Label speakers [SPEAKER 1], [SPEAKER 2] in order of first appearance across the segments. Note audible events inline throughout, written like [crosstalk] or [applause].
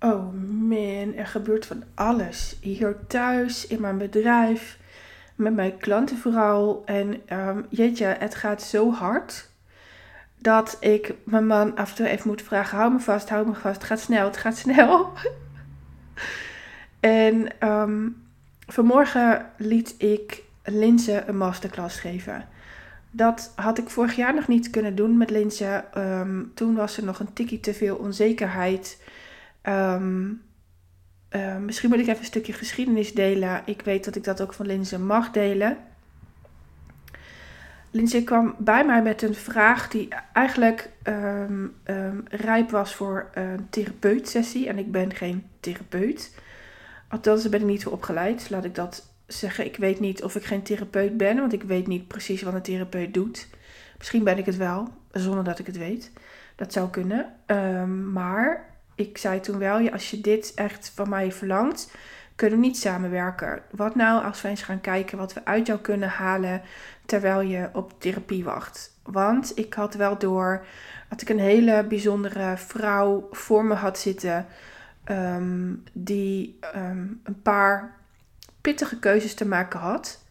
[SPEAKER 1] oh man, er gebeurt van alles. Hier thuis, in mijn bedrijf, met mijn klanten vooral. En um, jeetje, het gaat zo hard dat ik mijn man af en toe even moet vragen: hou me vast, hou me vast. Het gaat snel, het gaat snel. [laughs] en um, vanmorgen liet ik Linse een masterclass geven. Dat had ik vorig jaar nog niet kunnen doen met Linse. Um, toen was er nog een tikkie te veel onzekerheid. Um, uh, misschien moet ik even een stukje geschiedenis delen. Ik weet dat ik dat ook van Linse mag delen. Lindsay kwam bij mij met een vraag die eigenlijk um, um, rijp was voor een therapeutsessie. En ik ben geen therapeut. Althans, daar ben ik niet voor opgeleid. Laat ik dat zeggen. Ik weet niet of ik geen therapeut ben, want ik weet niet precies wat een therapeut doet. Misschien ben ik het wel, zonder dat ik het weet. Dat zou kunnen. Maar ik zei toen wel, ja, als je dit echt van mij verlangt, kunnen we niet samenwerken. Wat nou als we eens gaan kijken wat we uit jou kunnen halen terwijl je op therapie wacht? Want ik had wel door dat ik een hele bijzondere vrouw voor me had zitten. Um, die um, een paar pittige keuzes te maken had.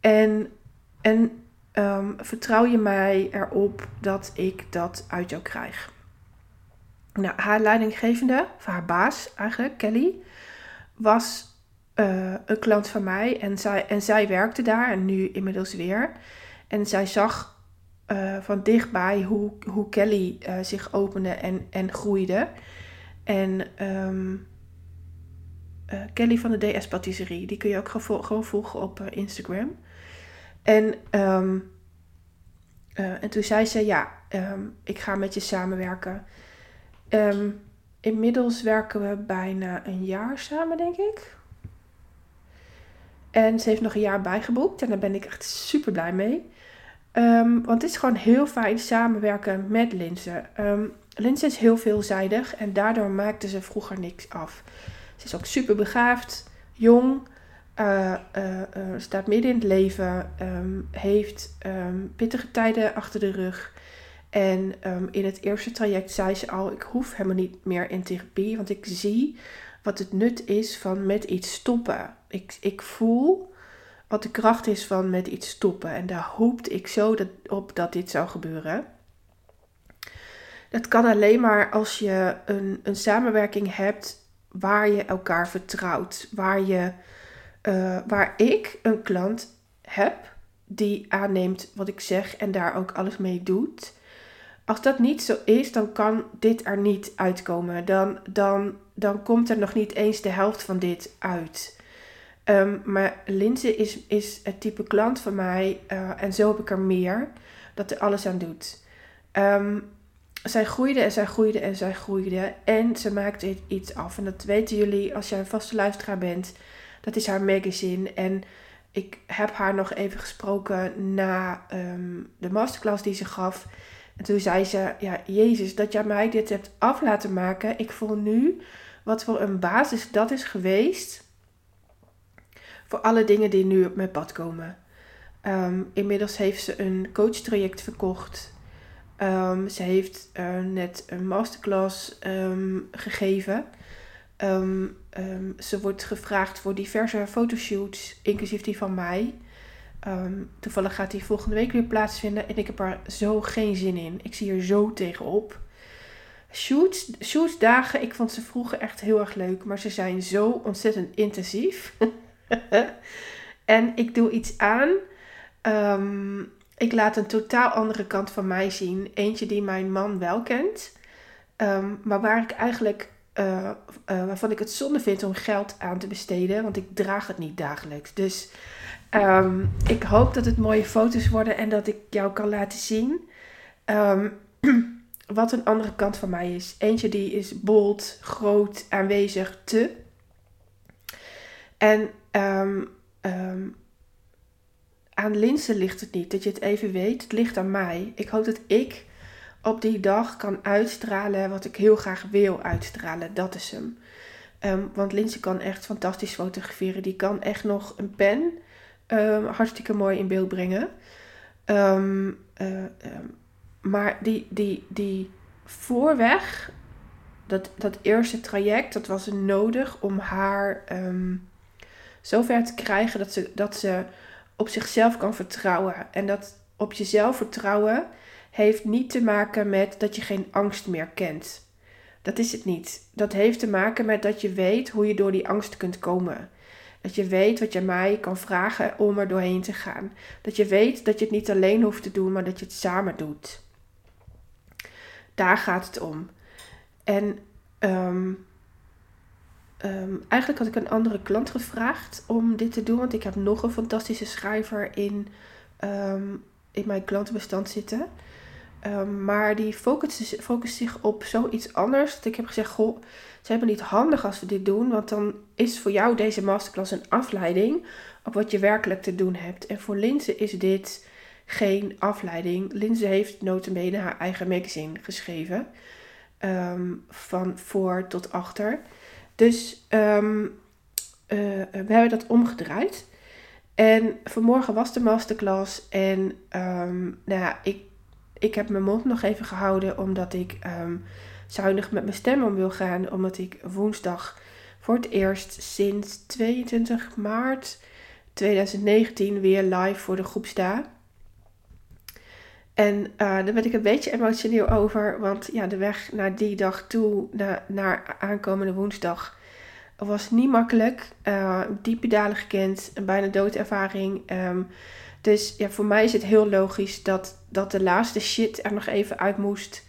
[SPEAKER 1] En, en um, vertrouw je mij erop dat ik dat uit jou krijg? Nou, haar leidinggevende, haar baas eigenlijk, Kelly, was uh, een klant van mij en zij, en zij werkte daar en nu inmiddels weer. En zij zag uh, van dichtbij hoe, hoe Kelly uh, zich opende en, en groeide. En um, Kelly van de DS Patisserie, die kun je ook gewoon, volgen op Instagram. En, um, en toen zei ze, ja, um, ik ga met je samenwerken. Inmiddels werken we bijna een jaar samen, denk ik. En ze heeft nog een jaar bijgeboekt. En daar ben ik echt super blij mee. Um, want het is gewoon heel fijn samenwerken met Linse. Um, Linse is heel veelzijdig en daardoor maakte ze vroeger niks af. Ze is ook super begaafd, jong, uh, uh, uh, staat midden in het leven, heeft pittige tijden achter de rug. En in het eerste traject zei ze al: Ik hoef helemaal niet meer in therapie, want ik zie wat het nut is van met iets stoppen. Ik, ik voel wat de kracht is van met iets stoppen. En daar hoopte ik zo dat, op dat dit zou gebeuren. Dat kan alleen maar als je een, een samenwerking hebt waar je elkaar vertrouwt. Waar, je, uh, waar ik een klant heb die aanneemt wat ik zeg en daar ook alles mee doet. Als dat niet zo is, dan kan dit er niet uitkomen. Dan, dan, dan komt er nog niet eens de helft van dit uit. Um, maar Linse is, is het type klant van mij, uh, en zo heb ik er meer, dat er alles aan doet. Um, zij groeide en zij groeide en zij groeide. En ze maakte iets af. En dat weten jullie als jij een vaste luisteraar bent. Dat is haar magazine. En ik heb haar nog even gesproken na um, de masterclass die ze gaf. En toen zei ze: Ja, Jezus, dat jij mij dit hebt af laten maken. Ik voel nu wat voor een basis dat is geweest. Voor alle dingen die nu op mijn pad komen. Um, inmiddels heeft ze een coachtraject verkocht. Um, ze heeft uh, net een masterclass um, gegeven. ze wordt gevraagd voor diverse fotoshoots, inclusief die van mij. Um, toevallig gaat die volgende week weer plaatsvinden. En ik heb er zo geen zin in. Ik zie er zo tegenop. Shoots, shoots dagen, ik vond ze vroeger echt heel erg leuk. Maar ze zijn zo ontzettend intensief. [laughs] en ik doe iets aan. Um, ik laat een totaal andere kant van mij zien. Eentje die mijn man wel kent. Um, maar waar ik eigenlijk, uh, uh, waarvan ik het zonde vind om geld aan te besteden. Want ik draag het niet dagelijks. Dus Um, ik hoop dat het mooie foto's worden en dat ik jou kan laten zien um, [clears throat] wat een andere kant van mij is. Eentje die is bold, groot, aanwezig, te. En um, aan Linse ligt het niet, dat je het even weet. Het ligt aan mij. Ik hoop dat ik op die dag kan uitstralen wat ik heel graag wil uitstralen. Dat is hem. want Linse kan echt fantastisch fotograferen. Die kan echt nog een pen um, hartstikke mooi in beeld brengen. Um, uh, um, maar die, die, die voorweg dat, dat eerste traject, dat was nodig om haar zover te krijgen dat ze, dat ze op zichzelf kan vertrouwen. En dat op jezelf vertrouwen heeft niet te maken met dat je geen angst meer kent. Dat is het niet. Dat heeft te maken met dat je weet hoe je door die angst kunt komen. Dat je weet wat je mij kan vragen om er doorheen te gaan. Dat je weet dat je het niet alleen hoeft te doen, maar dat je het samen doet. Daar gaat het om. En ehm, ehm, eigenlijk had ik een andere klant gevraagd om dit te doen. Want ik heb nog een fantastische schrijver in, um, in mijn klantenbestand zitten. Maar die focust, focust zich op zoiets anders. Dat ik heb gezegd, goh, het is helemaal niet handig als we dit doen. Want dan is voor jou deze masterclass een afleiding op wat je werkelijk te doen hebt. En voor Linse is dit geen afleiding. Linse heeft notabene haar eigen magazine geschreven. Ehm, van voor tot achter. Dus um, we hebben dat omgedraaid. En vanmorgen was de masterclass. En nou ja, ik, ik heb mijn mond nog even gehouden. Omdat ik zuinig met mijn stem om wil gaan. Omdat ik woensdag voor het eerst sinds 22 maart 2019 weer live voor de groep sta. En uh, daar ben ik een beetje emotioneel over. Want ja, de weg naar die dag toe, naar, aankomende woensdag, was niet makkelijk. Uh, diepe dalen gekend, een bijna doodervaring. Um, dus ja, voor mij is het heel logisch dat, dat de laatste shit er nog even uit moest.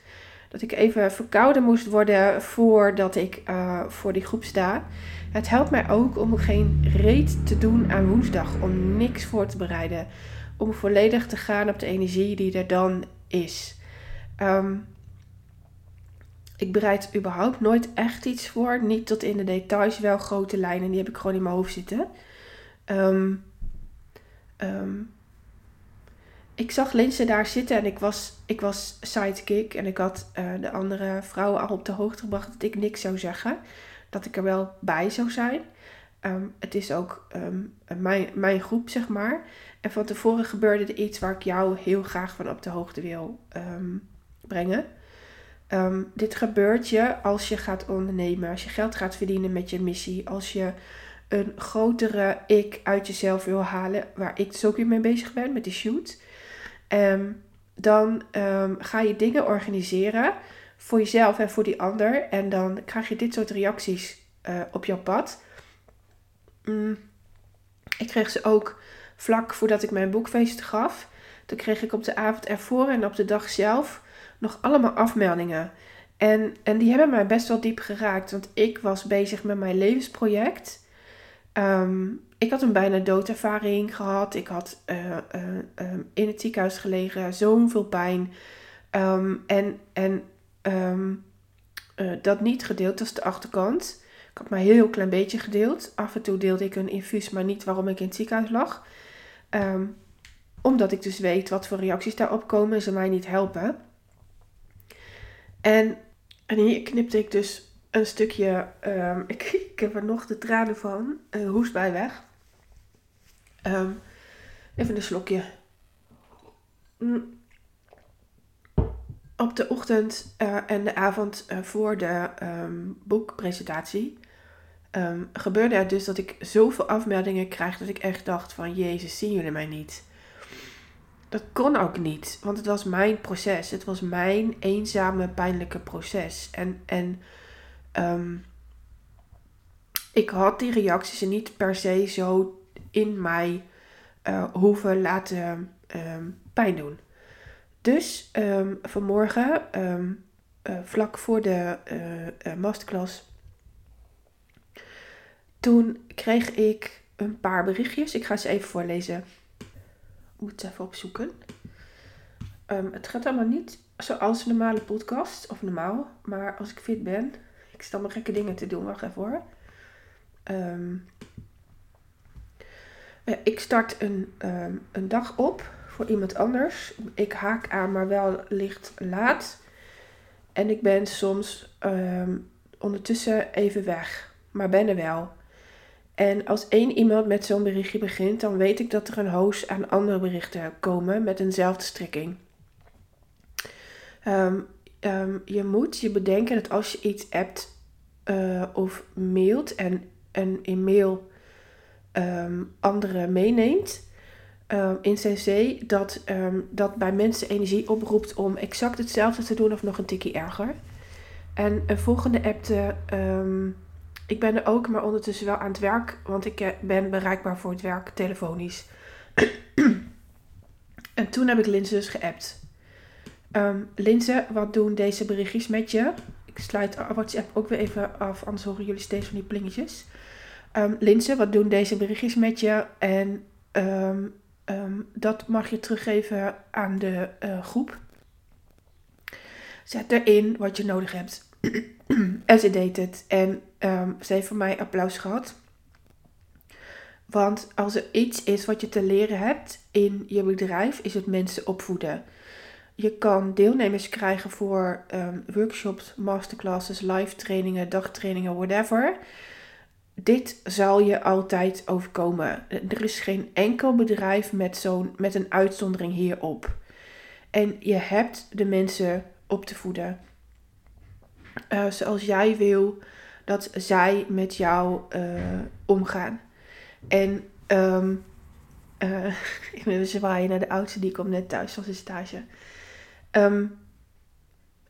[SPEAKER 1] Dat ik even verkouden moest worden voordat ik uh, voor die groep sta. Het helpt mij ook om geen reet te doen aan woensdag. Om niks voor te bereiden om volledig te gaan op de energie die er dan is. Um, ik bereid überhaupt nooit echt iets voor. Niet tot in de details, wel grote lijnen. Die heb ik gewoon in mijn hoofd zitten. Um, ik zag Linse daar zitten en ik was, ik was sidekick. En ik had uh, de andere vrouwen al op de hoogte gebracht dat ik niks zou zeggen. Dat ik er wel bij zou zijn. Um, het is ook um, mijn, mijn groep, zeg maar. En van tevoren gebeurde er iets waar ik jou heel graag van op de hoogte wil um, brengen. Dit gebeurt je als je gaat ondernemen, als je geld gaat verdienen met je missie, als je een grotere ik uit jezelf wil halen, waar ik dus ook weer mee bezig ben met de shoot. Um, dan ga je dingen organiseren voor jezelf en voor die ander. En dan krijg je dit soort reacties uh, op jouw pad. Mm. Ik kreeg ze ook vlak voordat ik mijn boekfeest gaf. Toen kreeg ik op de avond ervoor en op de dag zelf nog allemaal afmeldingen. En, en die hebben mij best wel diep geraakt. Want ik was bezig met mijn levensproject. Ehm, ik had een bijna doodervaring gehad. Ik had uh, uh, in het ziekenhuis gelegen. Zoveel pijn. Um, en en uh, dat niet gedeeld, dat is de achterkant. Ik had maar een heel klein beetje gedeeld. Af en toe deelde ik een infuus, maar niet waarom ik in het ziekenhuis lag. Omdat ik dus weet wat voor reacties daarop komen en ze mij niet helpen. En, en hier knipte ik dus een stukje. [laughs] Ik, ik, heb er nog de tranen van. Uh, hoest bij weg. Um, even een slokje. Mm. Op de ochtend uh, en de avond uh, voor de um, boekpresentatie um, gebeurde er dus dat ik zoveel afmeldingen krijg dat ik echt dacht van Jezus, zien jullie mij niet? Dat kon ook niet, want het was mijn proces. Het was mijn eenzame, pijnlijke proces. En, en ik had die reacties niet per se zo in mij uh, hoeven laten um, pijn doen. Dus um, vanmorgen, uh, vlak voor de uh, masterclass, toen kreeg ik een paar berichtjes. Ik ga ze even voorlezen. Ik moet ze even opzoeken. Het gaat allemaal niet zoals een normale podcast. Of normaal. Maar als ik fit ben. Ik sta maar gekke dingen te doen. Wacht even hoor. Um, ik start een, um, een dag op voor iemand anders. Ik haak aan, maar wel licht laat. En ik ben soms ondertussen even weg. Maar ben er wel. En als één iemand met zo'n berichtje begint, dan weet ik dat er een hoos aan andere berichten komen met eenzelfde strekking. Ehm, je moet je bedenken dat als je iets appt uh, of mailt en, en in mail um, anderen meeneemt um, in CC, dat dat bij mensen energie oproept om exact hetzelfde te doen of nog een tikje erger. En een volgende appte, ik ben er ook, maar ondertussen wel aan het werk, want ik eh, ben bereikbaar voor het werk telefonisch. [clears throat] en toen heb ik Linse dus geappt. Um, Linse, wat doen deze berichtjes met je? Ik sluit WhatsApp ook weer even af, anders horen jullie steeds van die plingetjes. Um, Linse, wat doen deze berichtjes met je? En um, dat mag je teruggeven aan de uh, groep. Zet erin wat je nodig hebt. [clears throat] en ze deed het. En ze heeft van mij applaus gehad. Want als er iets is wat je te leren hebt in je bedrijf, is het mensen opvoeden. Je kan deelnemers krijgen voor um, workshops, masterclasses, live trainingen, dagtrainingen, whatever. Dit zal je altijd overkomen. Er is geen enkel bedrijf met, zo'n, met een uitzondering hierop. En je hebt de mensen op te voeden. Uh, zoals jij wil dat zij met jou uh, omgaan. En [laughs] um, uh, ik ben zwaaien naar de oudste, die komt net thuis van zijn stage. Um,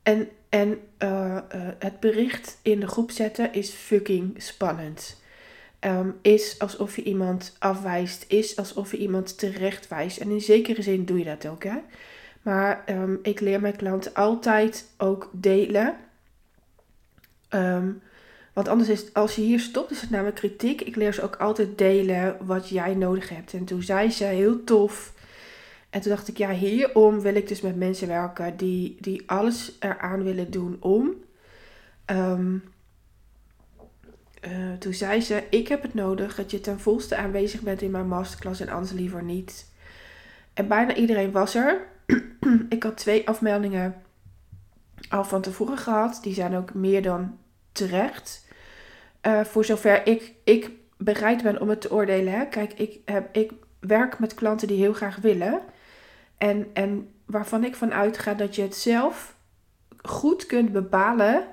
[SPEAKER 1] en en uh, uh, het bericht in de groep zetten is fucking spannend. Um, is alsof je iemand afwijst, is alsof je iemand terecht wijst. En in zekere zin doe je dat ook, hè. Maar um, ik leer mijn klanten altijd ook delen. Want anders is, als je hier stopt, is het namelijk kritiek. Ik leer ze ook altijd delen wat jij nodig hebt. En toen zei ze heel tof. En toen dacht ik, ja, hierom wil ik dus met mensen werken die, die alles eraan willen doen om. Um, uh, toen zei ze, ik heb het nodig dat je ten volste aanwezig bent in mijn masterclass en anders liever niet. En bijna iedereen was er. [clears throat] ik had twee afmeldingen al van tevoren gehad. Die zijn ook meer dan terecht. Uh, voor zover ik, ik bereid ben om het te oordelen. Hè. Kijk, ik, heb, ik werk met klanten die heel graag willen. En, en waarvan ik van uitga dat je het zelf goed kunt bepalen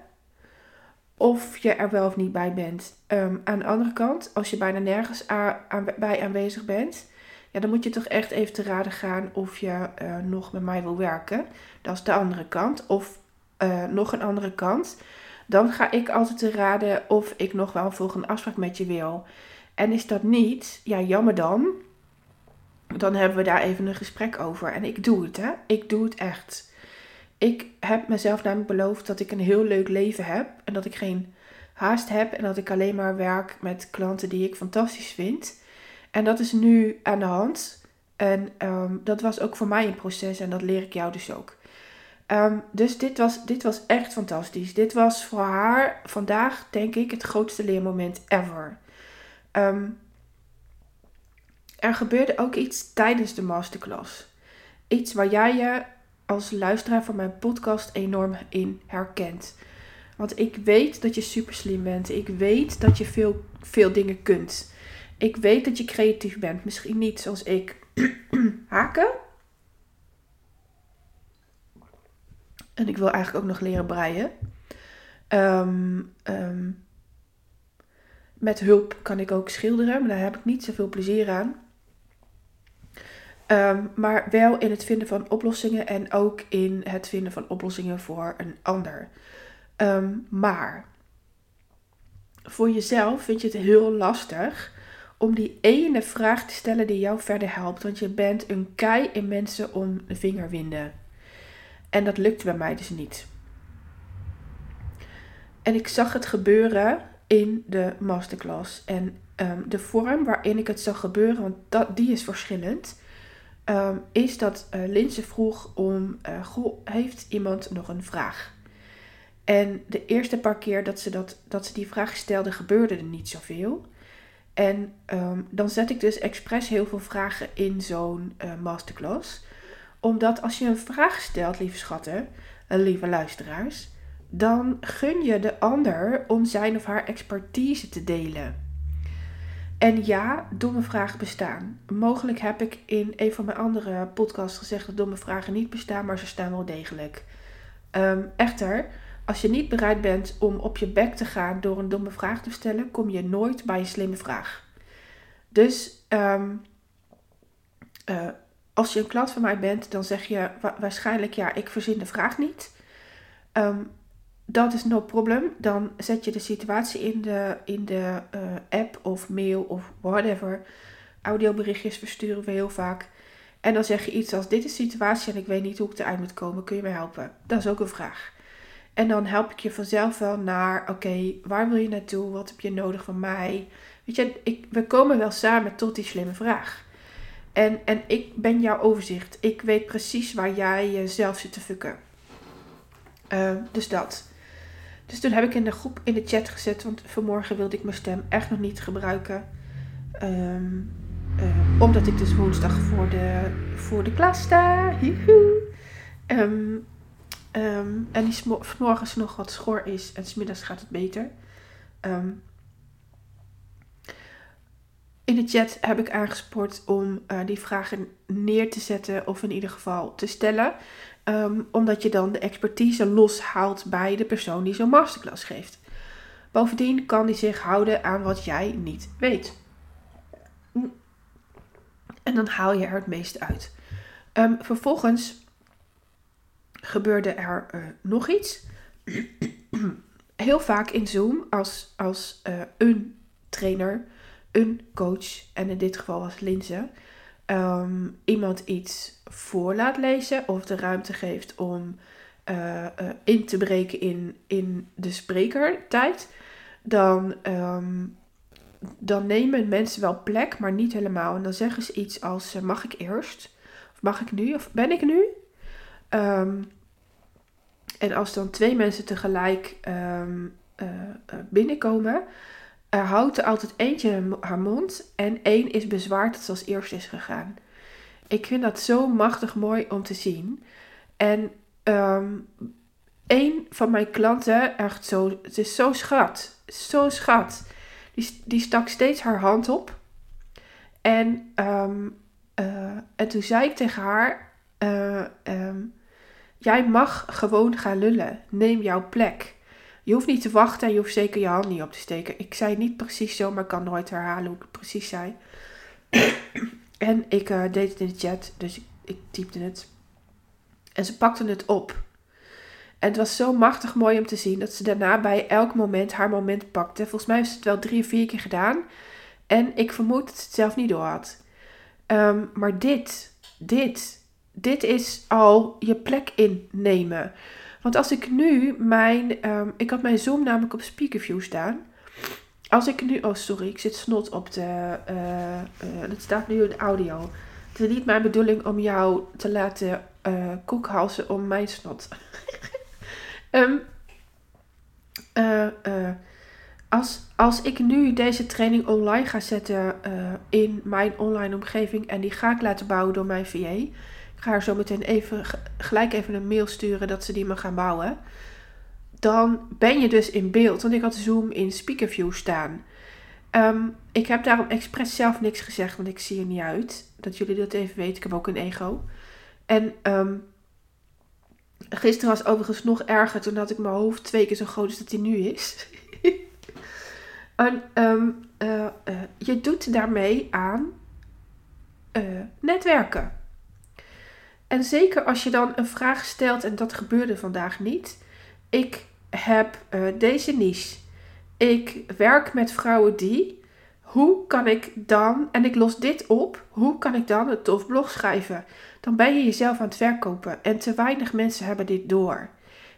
[SPEAKER 1] of je er wel of niet bij bent. Um, aan de andere kant, als je bijna nergens aan, bij aanwezig bent, ja, dan moet je toch echt even te raden gaan of je uh, nog met mij wil werken. Dat is de andere kant. Of uh, nog een andere kant dan ga ik altijd te raden of ik nog wel een volgende afspraak met je wil. En is dat niet, ja, jammer dan. Dan hebben we daar even een gesprek over. En ik doe het, hè. Ik doe het echt. Ik heb mezelf namelijk beloofd dat ik een heel leuk leven heb. En dat ik geen haast heb. En dat ik alleen maar werk met klanten die ik fantastisch vind. En dat is nu aan de hand. En um, dat was ook voor mij een proces. En dat leer ik jou dus ook. Um, dus dit was, dit was echt fantastisch. Dit was voor haar vandaag, denk ik, het grootste leermoment ever. Um, er gebeurde ook iets tijdens de masterclass. Iets waar jij je als luisteraar van mijn podcast enorm in herkent. Want ik weet dat je super slim bent. Ik weet dat je veel, veel dingen kunt. Ik weet dat je creatief bent. Misschien niet zoals ik. [clears throat] Haken? En ik wil eigenlijk ook nog leren breien. Um, um, met hulp kan ik ook schilderen, maar daar heb ik niet zoveel plezier aan. Um, maar wel in het vinden van oplossingen en ook in het vinden van oplossingen voor een ander. maar voor jezelf vind je het heel lastig om die ene vraag te stellen die jou verder helpt. Want je bent een kei in mensen om de vinger winden. En dat lukte bij mij dus niet. En ik zag het gebeuren in de masterclass. En um, de vorm waarin ik het zag gebeuren, want dat, die is verschillend, um, is dat uh, Linse vroeg om, goh, heeft iemand nog een vraag? En de eerste paar keer dat ze, dat, dat ze die vraag stelde, gebeurde er niet zoveel. En um, dan zet ik dus expres heel veel vragen in zo'n uh, masterclass omdat als je een vraag stelt, lieve schatten, eh, lieve luisteraars, dan gun je de ander om zijn of haar expertise te delen. En ja, domme vragen bestaan. Mogelijk heb ik in een van mijn andere podcasts gezegd dat domme vragen niet bestaan, maar ze staan wel degelijk. Ehm, echter, als je niet bereid bent om op je bek te gaan door een domme vraag te stellen, kom je nooit bij een slimme vraag. Dus ehm, eh, als je een klant van mij bent, dan zeg je waarschijnlijk ja, ik verzin de vraag niet. Ehm, dat is no problem. Dan zet je de situatie in de, in de eh, app of mail of whatever. Audioberichtjes versturen we heel vaak. En dan zeg je iets als: Dit is de situatie en ik weet niet hoe ik eruit moet komen. Kun je mij helpen? Dat is ook een vraag. En dan help ik je vanzelf wel naar: Oké, waar wil je naartoe? Wat heb je nodig van mij? Weet je, ik, we komen wel samen tot die slimme vraag. En, en ik ben jouw overzicht. Ik weet precies waar jij jezelf zit te fucken. Uh, dus dat. Dus toen heb ik in de groep in de chat gezet, want vanmorgen wilde ik mijn stem echt nog niet gebruiken. Um, uh, omdat ik dus woensdag voor de, voor de klas sta. Um, en die morgens nog wat schor is en smiddags gaat het beter. In de chat heb ik aangespoord om uh, die vragen neer te zetten of in ieder geval te stellen. Um, omdat je dan de expertise loshaalt bij de persoon die zo'n masterclass geeft. Bovendien kan die zich houden aan wat jij niet weet. En dan haal je er het meeste uit. Um, vervolgens gebeurde er uh, nog iets. Heel vaak in Zoom als, als uh, een trainer, een coach, en in dit geval was Linze, um, iemand iets voor laat lezen of de ruimte geeft om uh, in te breken in, in de sprekertijd, dan um, dan nemen mensen wel plek, maar niet helemaal. En dan zeggen ze iets als: uh, Mag ik eerst? Of mag ik nu? Of ben ik nu? Um, en als dan twee mensen tegelijk um, binnenkomen, houdt er altijd eentje haar mond en één is bezwaard dat ze als eerste is gegaan. Ik vind dat zo machtig mooi om te zien. En um, een van mijn klanten, echt zo, het is zo schat, zo schat die, die stak steeds haar hand op. En, um, uh, en toen zei ik tegen haar: uh, um, Jij mag gewoon gaan lullen. Neem jouw plek. Je hoeft niet te wachten en je hoeft zeker je hand niet op te steken. Ik zei niet precies zo, maar ik kan nooit herhalen hoe ik het precies zei. [clears throat] en ik uh, deed het in de chat, dus ik, ik typte het. En ze pakte het op. En het was zo machtig mooi om te zien dat ze daarna bij elk moment haar moment pakte. Volgens mij heeft ze het wel drie of vier keer gedaan. En ik vermoed dat ze het zelf niet door had. Um, maar dit, dit, dit is al je plek innemen. Want als ik nu mijn, um, ik had mijn Zoom namelijk op speakerview staan. Als ik nu, oh sorry, ik zit snot op de, uh, uh, het staat nu in audio. Het is niet mijn bedoeling om jou te laten uh, koekhalsen om mijn snot. Uh, [laughs] als, als ik nu deze training online ga zetten in mijn online omgeving en die ga ik laten bouwen door mijn VA. Ga haar zo meteen even, gelijk even een mail sturen dat ze die me gaan bouwen. Dan ben je dus in beeld. Want ik had Zoom in speakerview staan. Um, ik heb daarom expres zelf niks gezegd, want ik zie er niet uit. Dat jullie dat even weten. Ik heb ook een ego. En um, Gisteren was overigens nog erger. Toen had ik mijn hoofd twee keer zo groot als dat hij nu is. [laughs] en um, uh, uh, je doet daarmee aan uh, netwerken. En zeker als je dan een vraag stelt, en dat gebeurde vandaag niet. Ik heb deze niche. Ik werk met vrouwen die. Hoe kan ik dan, en ik los dit op, hoe kan ik dan een tof blog schrijven? dan ben je jezelf aan het verkopen. En te weinig mensen hebben dit door.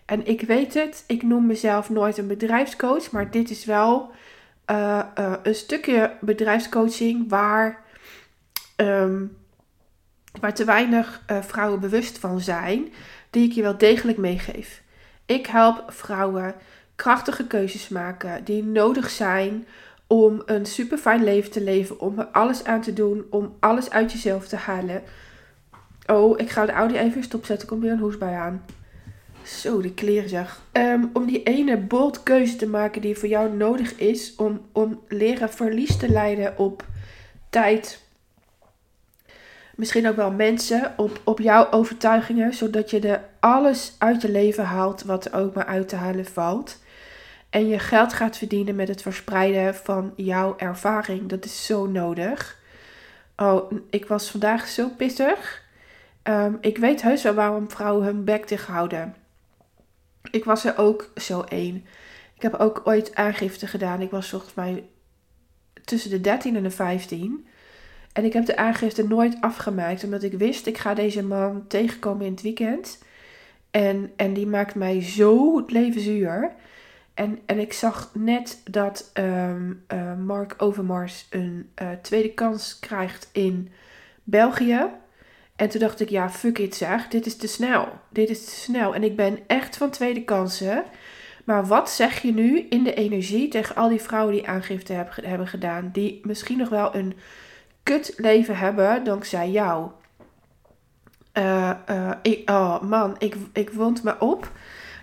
[SPEAKER 1] En ik weet het, ik noem mezelf nooit een bedrijfscoach, maar dit is wel uh, uh, een stukje bedrijfscoaching waar, um, waar te weinig uh, vrouwen bewust van zijn, die ik je wel degelijk meegeef. Ik help vrouwen krachtige keuzes maken die nodig zijn om een super fijn leven te leven, om er alles aan te doen, om alles uit jezelf te halen Oh, ik ga de audio even stopzetten. Komt weer een hoes bij aan. Zo, die kleren zeg. Um, om die ene bold keuze te maken die voor jou nodig is om, om leren verlies te leiden op tijd. Misschien ook wel mensen op, op jouw overtuigingen, zodat je er alles uit je leven haalt wat er ook maar uit te halen valt. En je geld gaat verdienen met het verspreiden van jouw ervaring. Dat is zo nodig. Oh, ik was vandaag zo pissig. Um, ik weet heus wel waarom vrouwen hun bek dicht houden. Ik was er ook zo één. Ik heb ook ooit aangifte gedaan. Ik was volgens mij tussen de 13 en de 15. En ik heb de aangifte nooit afgemaakt, omdat ik wist, ik ga deze man tegenkomen in het weekend. En, en die maakt mij zo het leven zuur. En, en ik zag net dat um, uh, Mark Overmars een uh, tweede kans krijgt in België. En toen dacht ik, ja, fuck it zeg, dit is te snel. Dit is te snel. En ik ben echt van tweede kansen. Maar wat zeg je nu in de energie tegen al die vrouwen die aangifte hebben, hebben gedaan? Die misschien nog wel een kut leven hebben dankzij jou. Uh, uh, ik, oh man, ik, ik wond me op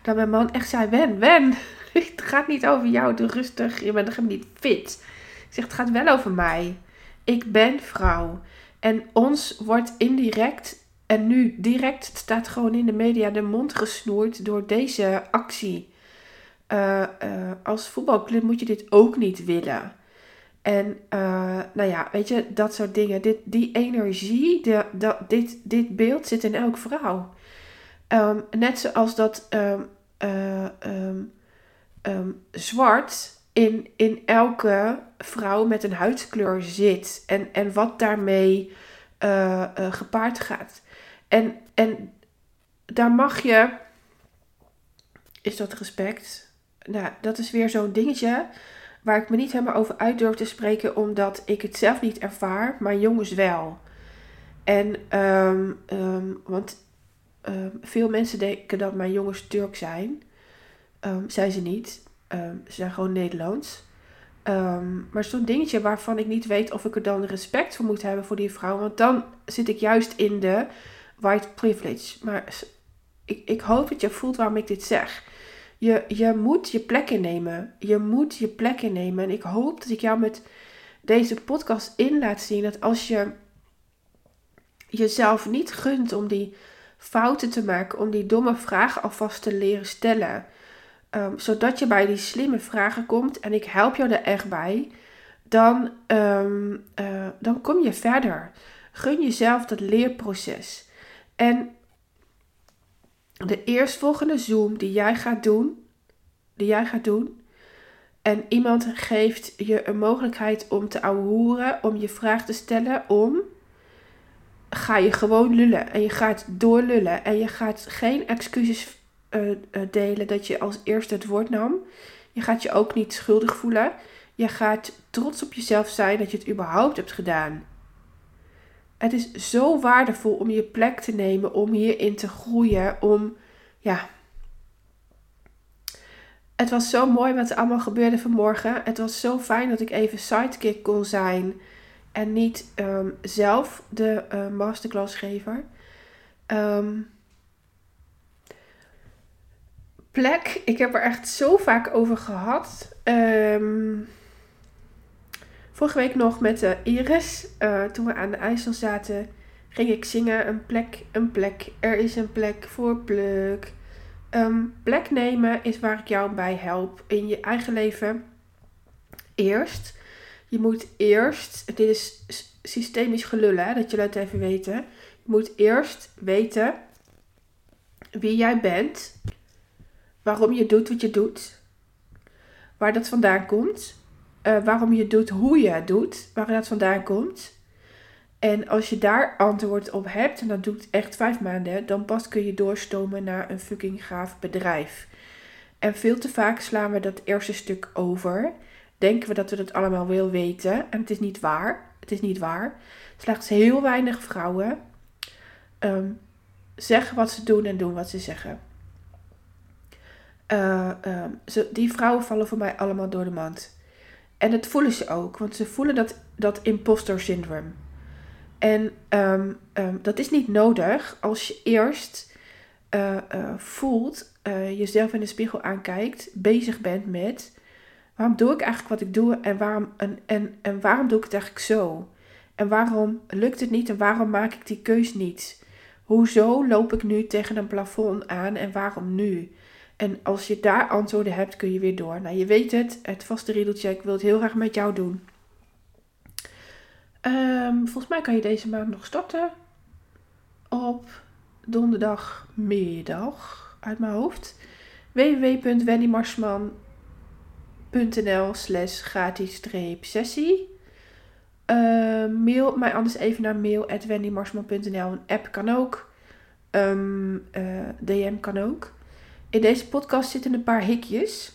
[SPEAKER 1] dat mijn man echt zei: Wen, Wen, [laughs] het gaat niet over jou, doe rustig, je bent helemaal niet fit. Ik zeg: Het gaat wel over mij. Ik ben vrouw. En ons wordt indirect en nu direct, staat gewoon in de media, de mond gesnoerd door deze actie. Uh, als voetbalclub moet je dit ook niet willen. En uh, nou ja, weet je, dat soort dingen. Dit, die energie, de, dat, dit, dit beeld zit in elke vrouw. Um, net zoals dat um, uh, um, zwart in, in elke vrouw met een huidskleur zit. En, en wat daarmee uh, gepaard gaat. En, en daar mag je. Is dat respect? Nou, dat is weer zo'n dingetje waar ik me niet helemaal over uit durf te spreken, omdat ik het zelf niet ervaar, maar jongens wel. En, um, um, want um, veel mensen denken dat mijn jongens Turk zijn. zijn ze niet. ze zijn gewoon Nederlands. maar zo'n dingetje waarvan ik niet weet of ik er dan respect voor moet hebben voor die vrouw. Want dan zit ik juist in de white privilege. Maar ik, ik hoop dat je voelt waarom ik dit zeg. Je, je moet je plek innemen. Je moet je plek innemen. En ik hoop dat ik jou met deze podcast in laat zien dat als je jezelf niet gunt om die fouten te maken, om die domme vragen alvast te leren stellen, um, zodat je bij die slimme vragen komt en ik help jou er echt bij, dan, um, uh, dan kom je verder. Gun jezelf dat leerproces. En de eerstvolgende Zoom die jij gaat doen, die jij gaat doen, en iemand geeft je een mogelijkheid om te ouwehoeren, om je vraag te stellen, om, ga je gewoon lullen. En je gaat doorlullen. En je gaat geen excuses uh, uh, delen dat je als eerste het woord nam. Je gaat je ook niet schuldig voelen. Je gaat trots op jezelf zijn dat je het überhaupt hebt gedaan. Het is zo waardevol om je plek te nemen, om hierin te groeien, om, ja. Het was zo mooi wat er allemaal gebeurde vanmorgen. Het was zo fijn dat ik even sidekick kon zijn en niet um, zelf de uh, masterclassgever. Um, plek, ik heb er echt zo vaak over gehad. Um, Vorige week nog met uh, Iris, uh, toen we aan de IJssel zaten, ging ik zingen een plek, een plek. Er is een plek voor pluk. Um, plek nemen is waar ik jou bij help in je eigen leven. Eerst. Je moet eerst, dit is systemisch gelullen, dat jullie het even weten. Je moet eerst weten wie jij bent, waarom je doet wat je doet, waar dat vandaan komt uh, waarom je doet hoe je het doet, waar dat vandaan komt. En als je daar antwoord op hebt, en dat doet echt vijf maanden, dan pas kun je doorstomen naar een fucking gaaf bedrijf. En veel te vaak slaan we dat eerste stuk over. Denken we dat we dat allemaal wel weten. En het is niet waar. Het is niet waar. Slechts heel weinig vrouwen um, zeggen wat ze doen en doen wat ze zeggen. Uh, um, ze, die vrouwen vallen voor mij allemaal door de mand. En dat voelen ze ook, want ze voelen dat, dat imposter syndroom. En um, um, dat is niet nodig als je eerst uh, uh, voelt, uh, jezelf in de spiegel aankijkt, bezig bent met waarom doe ik eigenlijk wat ik doe en waarom, en, en, en waarom doe ik het eigenlijk zo? En waarom lukt het niet en waarom maak ik die keus niet? Hoezo loop ik nu tegen een plafond aan en waarom nu? En als je daar antwoorden hebt, kun je weer door. Nou, je weet het, het vaste riedeltje, ik wil het heel graag met jou doen. Ehm, volgens mij kan je deze maand nog starten op donderdagmiddag uit mijn hoofd. www.wendymarsman.nl slash gratis sessie. Uh, mail mij anders even naar mail.wendymarsman.nl. Een app kan ook. Um, uh, eh, DM kan ook. In deze podcast zitten een paar hikjes.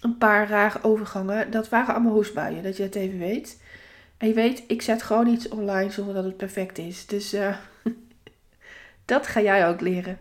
[SPEAKER 1] Een paar rare overgangen. Dat waren allemaal hoestbuien, dat je het even weet. En je weet, ik zet gewoon iets online zonder dat het perfect is. Dus uh, [laughs] dat ga jij ook leren.